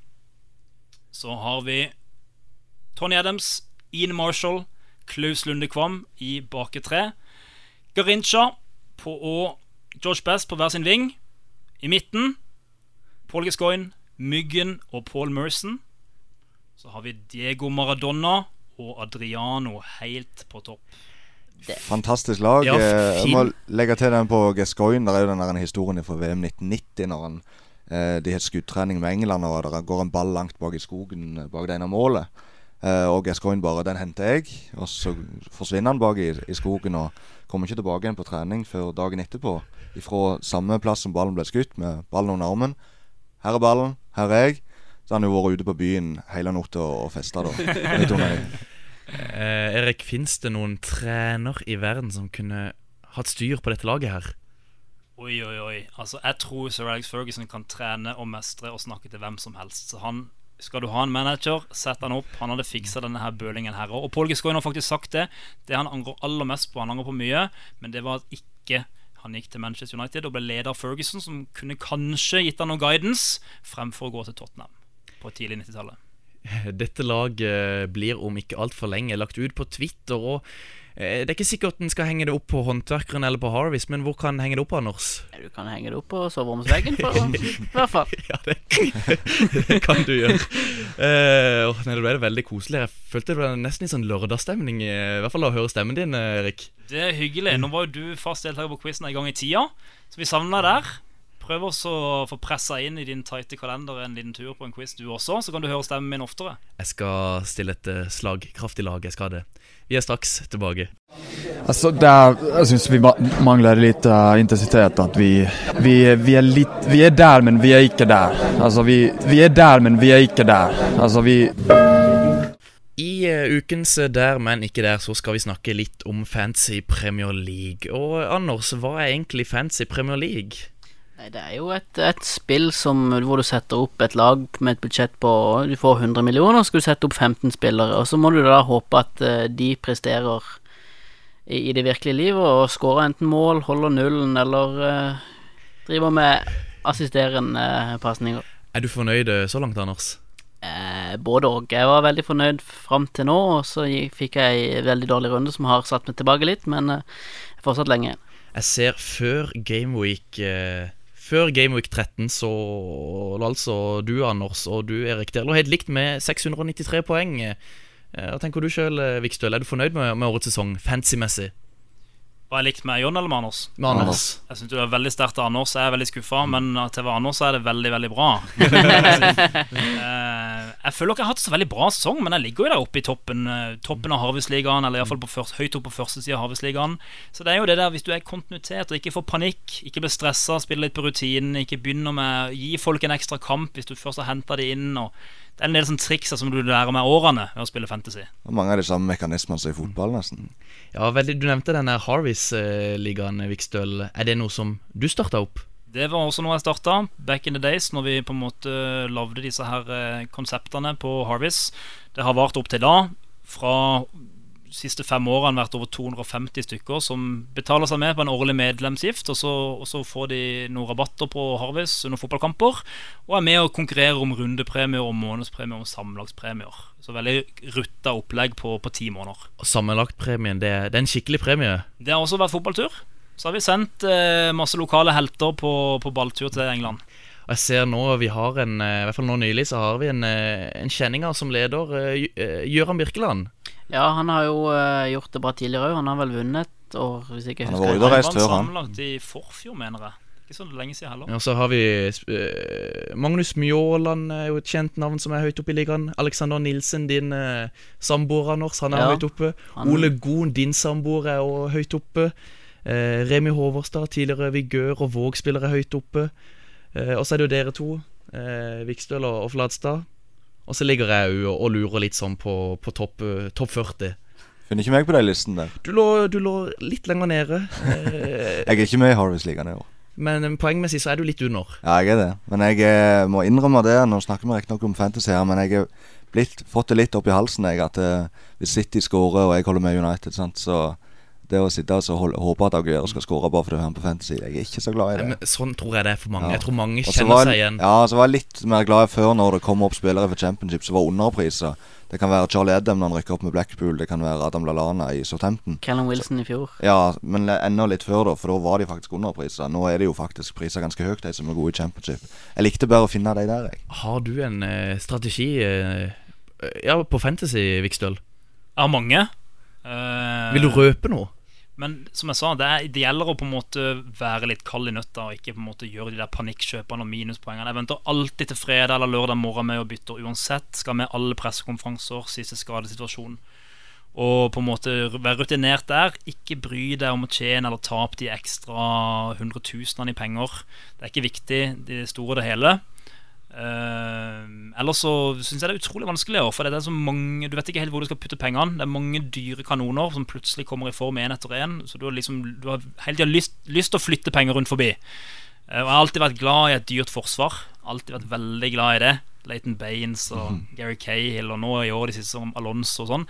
Så har vi Tony Adams, Ian Marshall, Klaus Lunde Kvam i bake tre. Garincha på og George Best på hver sin ving. I midten Paul Gascoigne, Myggen og Paul Merson. Så har vi Diego Maradona og Adriano helt på topp. Fantastisk lag. Ja, Eh, Jeg må legge til den på Gascoigne. Der er jo den der historien fra VM 1990 når han eh, de har skuddtrening med England, og det går en ball langt bak i skogen eh, bak det ene målet. Eh, og Gascoigne bare 'Den henter jeg', og så forsvinner han bak i, i skogen og kommer ikke tilbake igjen på trening før dagen etterpå. Fra samme plass som ballen ble skutt, med ballen under armen. 'Her er ballen. Her er jeg.' Så har han jo vært ute på byen hele natta og festa, da. Eh, Erik, fins det noen trener i verden som kunne hatt styr på dette laget her? Oi, oi, oi. Altså, jeg tror Sir Alex Ferguson kan trene og mestre og snakke til hvem som helst. Så han skal du ha en manager, sett han opp. Han hadde fiksa denne her bølingen her òg. Og Paul Gisgoyen har faktisk sagt det. Det han angrer aller mest på, han angrer på mye, men det var at ikke han gikk til Manchester United og ble leder av Ferguson, som kunne kanskje gitt han noe guidance, fremfor å gå til Tottenham på tidlig 90-tallet. Dette laget blir om ikke altfor lenge lagt ut på Twitter. Og eh, Det er ikke sikkert en skal henge det opp på håndverkeren eller på Harvis, men hvor kan en henge det opp, Anders? Du kan henge det opp på soveromsveggen, for, i hvert fall. Ja, det, det kan du gjøre. Eh, åh, nei, det ble det veldig koselig. Jeg følte det ble nesten litt sånn lørdagsstemning, eh, i hvert fall av å høre stemmen din, Erik. Det er hyggelig. Nå var jo du fast deltaker på quizen en gang i tida, så vi savner deg der. Prøv også å få pressa inn i din tighte kalender en liten tur på en quiz, du også. Så kan du høre stemmen min oftere. Jeg skal stille et slag. slagkraftig lag. Jeg skal det. Vi er straks tilbake. Altså, det er, jeg syns vi mangler litt uh, intensitet. At vi, vi, vi, er litt, vi er der, men vi er ikke der. Altså, vi, vi er der, men vi er ikke der. Altså, vi I eh, ukens eh, Der, men ikke der, så skal vi snakke litt om Fancy Premier League. Og Anders, hva er egentlig Fancy Premier League? Det er jo et, et spill som, hvor du setter opp et lag med et budsjett på Du får 100 millioner, så skal du sette opp 15 spillere. Og så må du da håpe at eh, de presterer i, i det virkelige livet og skårer enten mål, holder nullen eller uh, driver med assisterende uh, pasninger. Er du fornøyd eh, så langt, Anders? Eh, både og. Jeg var veldig fornøyd fram til nå, og så fikk jeg en veldig dårlig runde som har satt meg tilbake litt, men eh, fortsatt lenge. Jeg ser før Gameweek eh, Før Gameweek 13 så lå altså du, Anders, og du, Erik, der lå helt likt med 693 poeng. Eh, Hva tenker du sjøl, Vikstøl? Er du fornøyd med, med årets sesong, fancy-messig? Var jeg likt med John eller med Anders? Med Anders? Jeg syns det er veldig sterkt av Anders. Jeg er veldig skuffa, men til Anders er det veldig, veldig bra. Eh, Jeg føler ikke jeg har hatt så veldig bra sesong, men jeg ligger jo der oppe i toppen eh, Toppen av Harvestligaen, eller iallfall høyt oppe på første side av Harvestligaen. Så det er jo det der, hvis du er kontinuitet og ikke får panikk, ikke blir stressa, spiller litt på rutinen, ikke begynner med Gi folk en ekstra kamp hvis du først har henta de inn. Og det er en del sånne triks som du lærer med årene ved å spille fantasy. Og mange av de samme mekanismene som i fotball, nesten. Ja, veldig, Du nevnte denne Harvis-ligaen, Vikstøl. Er det noe som du starta opp? Det var også noe jeg starta back in the days, når vi på en måte lagde disse her eh, konseptene på Harvis. Det har vart opp til da. Fra siste fem årene vært over 250 stykker som betaler seg med på en årlig medlemsgift. Og så, og så får de noen rabatter på Harvis under fotballkamper. Og er med og konkurrerer om rundepremier, om månedspremier, om sammenlagtspremier. Så veldig rutta opplegg på, på ti måneder. Og Sammenlagtpremien, det, det er en skikkelig premie. Det har også vært fotballtur. Så har vi sendt eh, masse lokale helter på, på balltur til England. Og jeg ser nå vi har en eh, I hvert fall nå nylig så har vi en, en kjenning kjenninger som leder, eh, eh, Gøran Birkeland. Ja, han har jo uh, gjort det bra tidligere òg. Han har vel vunnet et år, hvis jeg ikke Han har husker før, han. Sammenlagt i forfjor, mener jeg. Ikke så lenge siden heller. Og så har vi uh, Magnus Mjåland, er jo et kjent navn som er høyt oppe i ligaen. Alexander Nilsen, din uh, samboer, Anders, han er Ja, høyt oppe. han- Ole Gohn, din samboer, er også høyt oppe. Uh, Remi Håverstad, tidligere Vigør og Våg-spiller, er høyt oppe. Eh, og så er det jo dere to, eh, Vikstøl og, og Fladstad. Og så ligger jeg jo og, lurer litt sånn på, på topp topp 40. Finner ikke meg på den listen der. Du lå, du lå litt lenger nede. Jeg er ikke med i Harvest-ligaen i år. men eh, poengmessig så er du litt under. Ja, jeg er det. Men jeg eh, må innrømme det. Nå snakker vi riktignok om fantasy her, men jeg har fått det litt opp i halsen, jeg, at eh, hvis City skårer og jeg holder med United, sant, så det å sitte og så håpe at Aguero skal score bare fordi han er på fantasy, jeg er ikke så glad i det. Men sånn tror jeg det er for mange. Ja. Jeg tror mange kjenner var seg igjen. Ja, så var jeg litt mer glad før når det kom opp spillere for Championship som var underpriser. Det kan være Charlie Adam når han rykker opp med Blackpool, det kan være Adam Lallana i Southampton. Callum Wilson i fjor. Ja, men enda litt før, da, for da var de faktisk underpriser. Nå er de jo faktisk priser ganske høyt, de som er gode i Championship. Jeg likte bare å finne de der, jeg. Har du en eh, strategi eh, Ja, på Fantasy, Vikstøl? Av mange. Uh... Vil du røpe noe? Men som jeg sa, det, er, det gjelder å på en måte være litt kald i nøtta og ikke på en måte gjøre de der panikkjøpene og minuspoengene. Jeg venter alltid til fredag eller lørdag morgen med å bytte uansett. Skal med alle pressekonferanser, siste skadesituasjon. Og på en måte være rutinert der. Ikke bry deg om å tjene eller tape de ekstra hundretusenene i penger. Det er ikke viktig, det store og det hele. Uh, ellers så syns jeg det er utrolig vanskelig, i år, for det er så mange du vet ikke helt hvor du skal putte pengene. Det er mange dyre kanoner som plutselig kommer i form én etter én. Så du har liksom Du har hele tida lyst, lyst til å flytte penger rundt forbi. Uh, og jeg har alltid vært glad i et dyrt forsvar. Alltid vært veldig glad i det. Leighton Baines og Gary Cahill, og nå i år de siste som Alonso og sånn.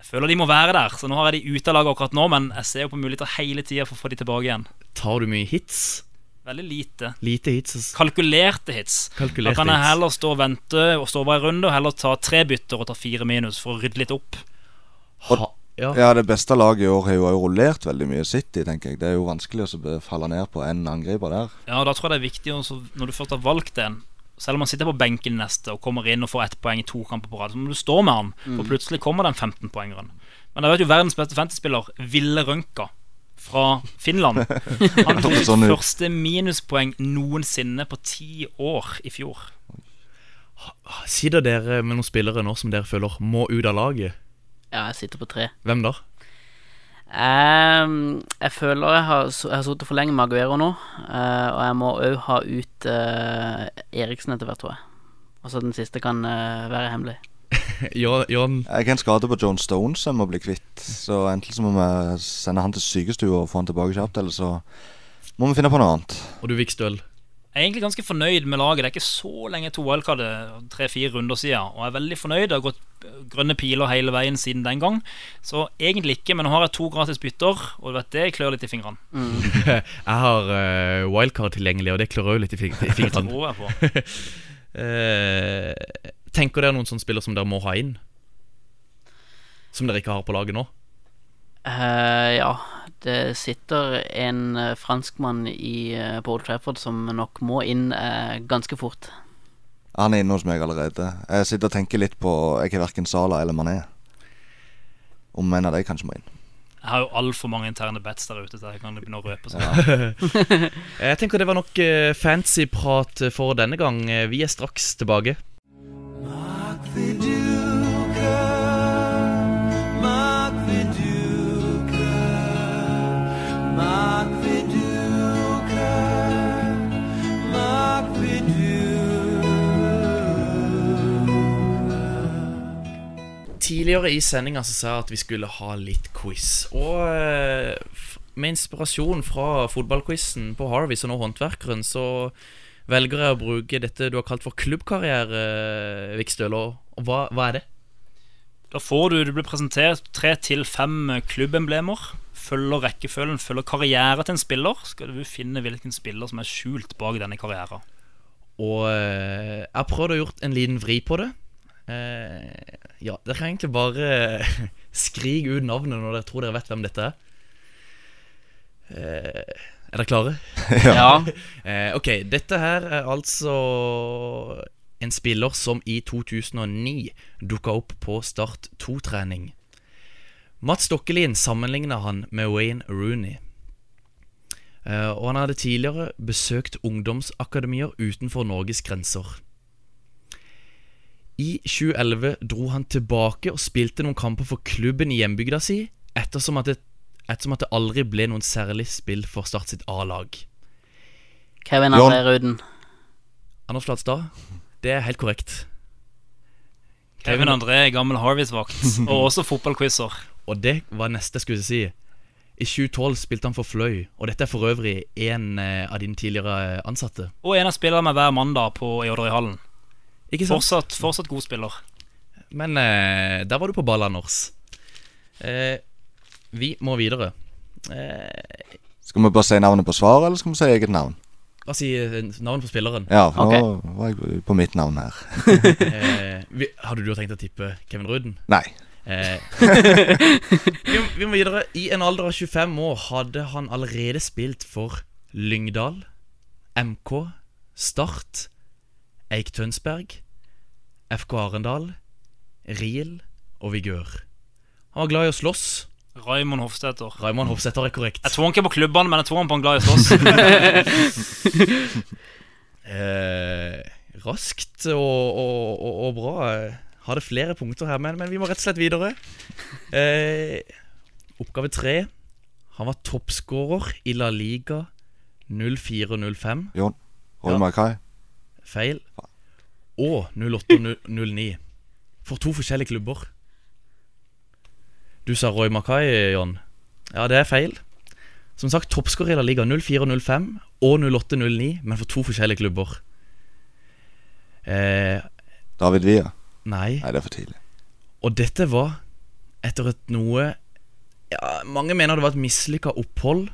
Jeg føler de må være der, så nå har jeg de ute av laget akkurat nå, men jeg ser jo på muligheter hele tida for å få de tilbake igjen. Tar du mye hits? Veldig lite. Lite hits? ass. Kalkulerte hits. Kalkulerte da kan jeg heller stå og vente og stå over en runde, og heller ta tre bytter og ta fire minus for å rydde litt opp. Ha, ja. Ja, det beste laget i år har jo rullert veldig mye City, tenker jeg. Det er jo vanskelig å falle ned på en angriper der. Ja, og Da tror jeg det er viktig også, når du først har valgt en Selv om han sitter på benken neste og kommer inn og får ett poeng i to kamper på rad, så må du stå med han, for plutselig kommer den 15-poengeren. Men jeg vet jo verdens beste fantasyspiller, Ville Rønka fra Finland. Han tok sitt Sånn første minuspoeng noensinne på ti år i fjor. Sitter dere med noen spillere nå som dere føler må ut av laget? Ja, jeg sitter på tre. Hvem da? Um, jeg føler jeg har, jeg har sittet for lenge med Aguero nå, Uh, og jeg må òg ha ut uh, Eriksen etter hvert, tror jeg. Altså den siste kan uh, være hemmelig. Jon Jeg har en skade på John Stone som må bli kvitt. Så enten så må vi sende han til sykestua og få han tilbake kjapt, eller så må vi finne på noe annet. og du Vikstøl. Jeg er egentlig ganske fornøyd med laget. Det er ikke så lenge to wildcard, tre-fire runder siden. Og jeg er veldig fornøyd. Det har gått øh, grønne piler hele veien siden den gang. Så egentlig ikke, men nå har jeg to gratis bytter, og du vet det klør litt i fingrene. Jeg har uh, wildcard tilgjengelig, og det klør òg litt i, fingrene. Det tror jeg på. Eh, tenker dere noen sånne spillere som dere må ha inn? Som dere ikke har på laget nå? Uh, ja, det sitter en eh, franskmann i uh, på Old Trafford som nok må inn uh, ganske fort. Han er inne hos meg allerede. Jeg sitter og tenker litt på Jeg har verken Sala eller Mané. Om en av de kanskje må inn. Jeg har jo altfor mange interne bets der ute, så jeg kan begynne å røpe sånn. Jeg tenker det var nok fancy prat for denne gang. Eh, Vi er straks tilbake tidligere i sendinga sa jeg at vi skulle ha litt quiz. Og eh, med inspirasjon fra fotballquizen på Harvey, som nå håndverkeren, så velger jeg å bruke dette du har kalt for klubbkarriere, Vikstøl. Og, hva, hva er det? Da får du, du blir presentert tre til fem klubbemblemer. Følger rekkefølgen, følger karriere til en spiller. Skal du finne hvilken spiller som er skjult bak denne karrieren. Og eh, jeg har prøvd å gjort en liten vri på det. Eh, ja, dere kan egentlig bare skrike ut navnet når dere tror dere vet hvem dette er. Er dere klare? Ja. Eh, ok, dette her er altså en spiller som i 2009 dukka opp på Start 2-trening. Mats Dokkelien sammenligna han med Wayne Rooney. Eh, og han hadde tidligere besøkt ungdomsakademier utenfor Norges grenser. I 2011 dro han tilbake og spilte noen kamper for klubben i hjembygda si, ettersom at det, ettersom at det aldri ble noen særlig spill for Start sitt A-lag. Kevin. André Ruden. Anders Flatstad, det er helt korrekt. Kevin André er gammel Harvis-vakt, og også fotballquizer. Og det var neste jeg skulle si. I 2012 spilte han for Fløy, og dette er for øvrig en eh, av dine tidligere ansatte. Og en av spillerne hver mandag på Jodderøyhallen. Odderøyhallen. Ikke sant? Fortsatt, fortsatt god spiller. Men eh, der var du på ball, Anders. Eh, vi må videre. Eh, Skal vi bare si navnet på svaret, eller skal vi si eget navn? hva si eh, navnet på spilleren? Ja, for okay. nå var jeg på mitt navn her. Eh, vi, hadde du tenkt å tippe Kevin Ruden? Nei. Eh, vi, vi må videre. I en alder av 25 år hadde han allerede spilt for Lyngdal, MK, Start, Eik Tønsberg, FK Arendal, Riel og Vigør. Han var glad i å slåss. Raymond Hofstetter. Raymond Hofsæter er korrekt. Jeg tror han ikke på klubbene, men jeg tror han på en glad i å slåss. Eh, raskt og, og, og, og bra. Jeg Hadde flere punkter her, men, men vi må rett og slett videre. Eh, oppgave tre. Han var toppskårer i La Liga 04-05. Jon. Roy Ja. Mackay. Feil. Og 08-09. For to forskjellige klubber. Du sa Roy Mackay, John. Ja, det er feil. Som sagt, toppskårer i La Liga 04-05 og 08-09, men for to forskjellige klubber. Eh, David Villa. nei. Nei, det er for tidlig. Og dette var etter et noe ja, Mange mener det var et mislykka opphold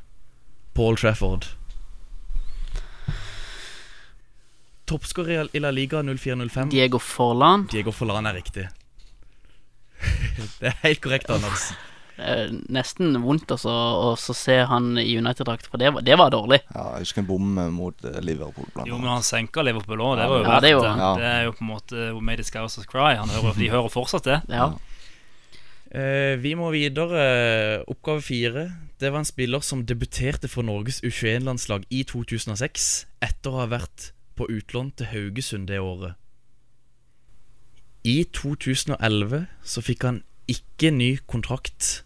på Old Trafford. Toppskårer i La Liga 04-05. Diego Forlan. Diego Forlan er riktig. det er helt korrekt, Anders. Er nesten vondt også, å så se han i United-drakt, for det var, det var dårlig. Ja, jeg husker en bom mot eh, Liverpool. Blant Jo, men han senka Liverpool òg. Det var jo Ja, verdt det det. gjorde Det. Ja. er jo på en måte Who Made It Scousers Cry. Han hører, de hører fortsatt det. Ja. Eh, vi må videre. Oppgave fire. Det var en spiller som debuterte for Norges U21-landslag i 2006, etter å ha vært på utlån til Haugesund det året. I 2011 så fikk han ikke ny kontrakt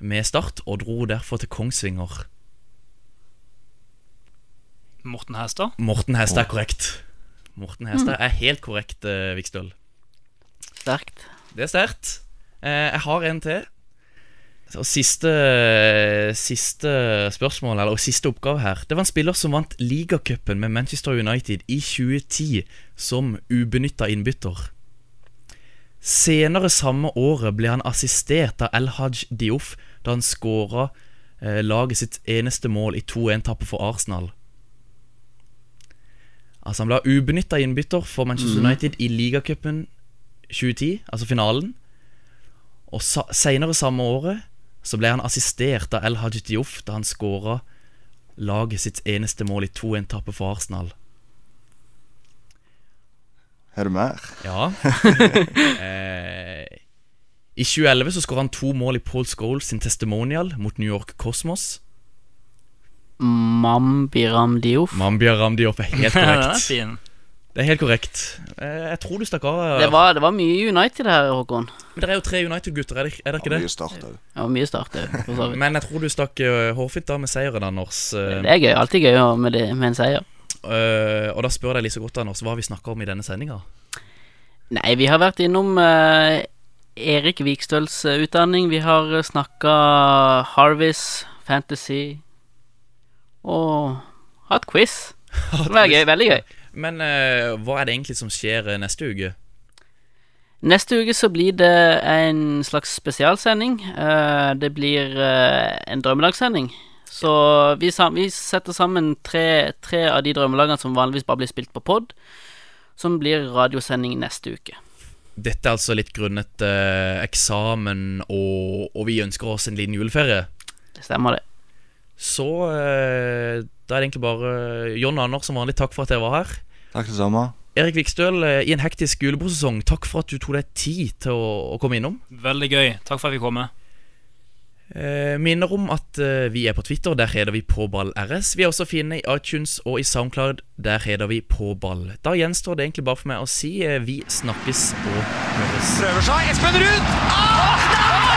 med Start, og dro derfor til Kongsvinger. Morten Hestad. Morten Hestad er korrekt. Morten Hestad er helt korrekt, eh, Vikstøl. Sterkt. Det er sterkt. Eh, jeg har en til. Og siste, siste spørsmål, eller siste oppgave her. Det var en spiller som vant ligacupen med Manchester United i 2010 som ubenytta innbytter. Senere samme året ble han assistert av El Haj Diouf da han skåra eh, laget sitt eneste mål i 2-1-tappet for Arsenal. Altså Han ble ubenytta innbytter for Manchester United i ligacupen 2010, altså finalen. Og sa Senere samme året så ble han assistert av El Hajj Diouf da han skåra laget sitt eneste mål i 2-1-tappet for Arsenal. Er du mer? Ja. eh, I 2011 så skåra han to mål i Paul Scholes sin testimonial mot New York Cosmos. Mambiram Diouf. Mambia Ramdiop er helt Den er korrekt. Det er helt korrekt. Eh, jeg tror du stakk av. Det var, det var mye United her, Håkon. Men det er jo tre United-gutter, er, det- er det ikke Ja, det? mye start. Det var mye start. Men jeg tror du stakk uh, hårfint av med seieren, Anders. Eh, Det er gøy. Alltid gøy med, det, med en seier. Eh, og da spør jeg Lise godt, Anders, hva har vi snakka om i denne sendinga? Nei, vi har vært innom uh, Erik Vikstøls eh, utdanning. Vi har snakka Harvis, Fantasy og hatt quiz. Det var gøy, veldig gøy. Men uh, hva er det egentlig som skjer neste uke? Neste uke så blir det en slags spesialsending. Det blir en drømmelagssending. Så vi, vi setter sammen tre, tre av de drømmelagene som vanligvis bare blir spilt på pod, som blir radiosending neste uke. Dette er altså litt grunnet eh, eksamen, og, og vi ønsker oss en liten juleferie. Det stemmer, det. Så eh, da er det egentlig bare John og Anders som vanlig, takk for at dere var her. Takk det samme. Erik Vikstøl, eh, i en hektisk julebordsesong, takk for at du tok deg tid til å, å komme innom. Veldig gøy. Takk for at vi kom. komme. Eh, minner om at eh, vi er på Twitter, der heter vi PåballRS. Vi er også fine i iTunes og i Soundcloud, der heter vi Påball. Da gjenstår det egentlig bare for meg å si eh, vi snakkes og høres. Prøver seg. Espen Ruud! Ah!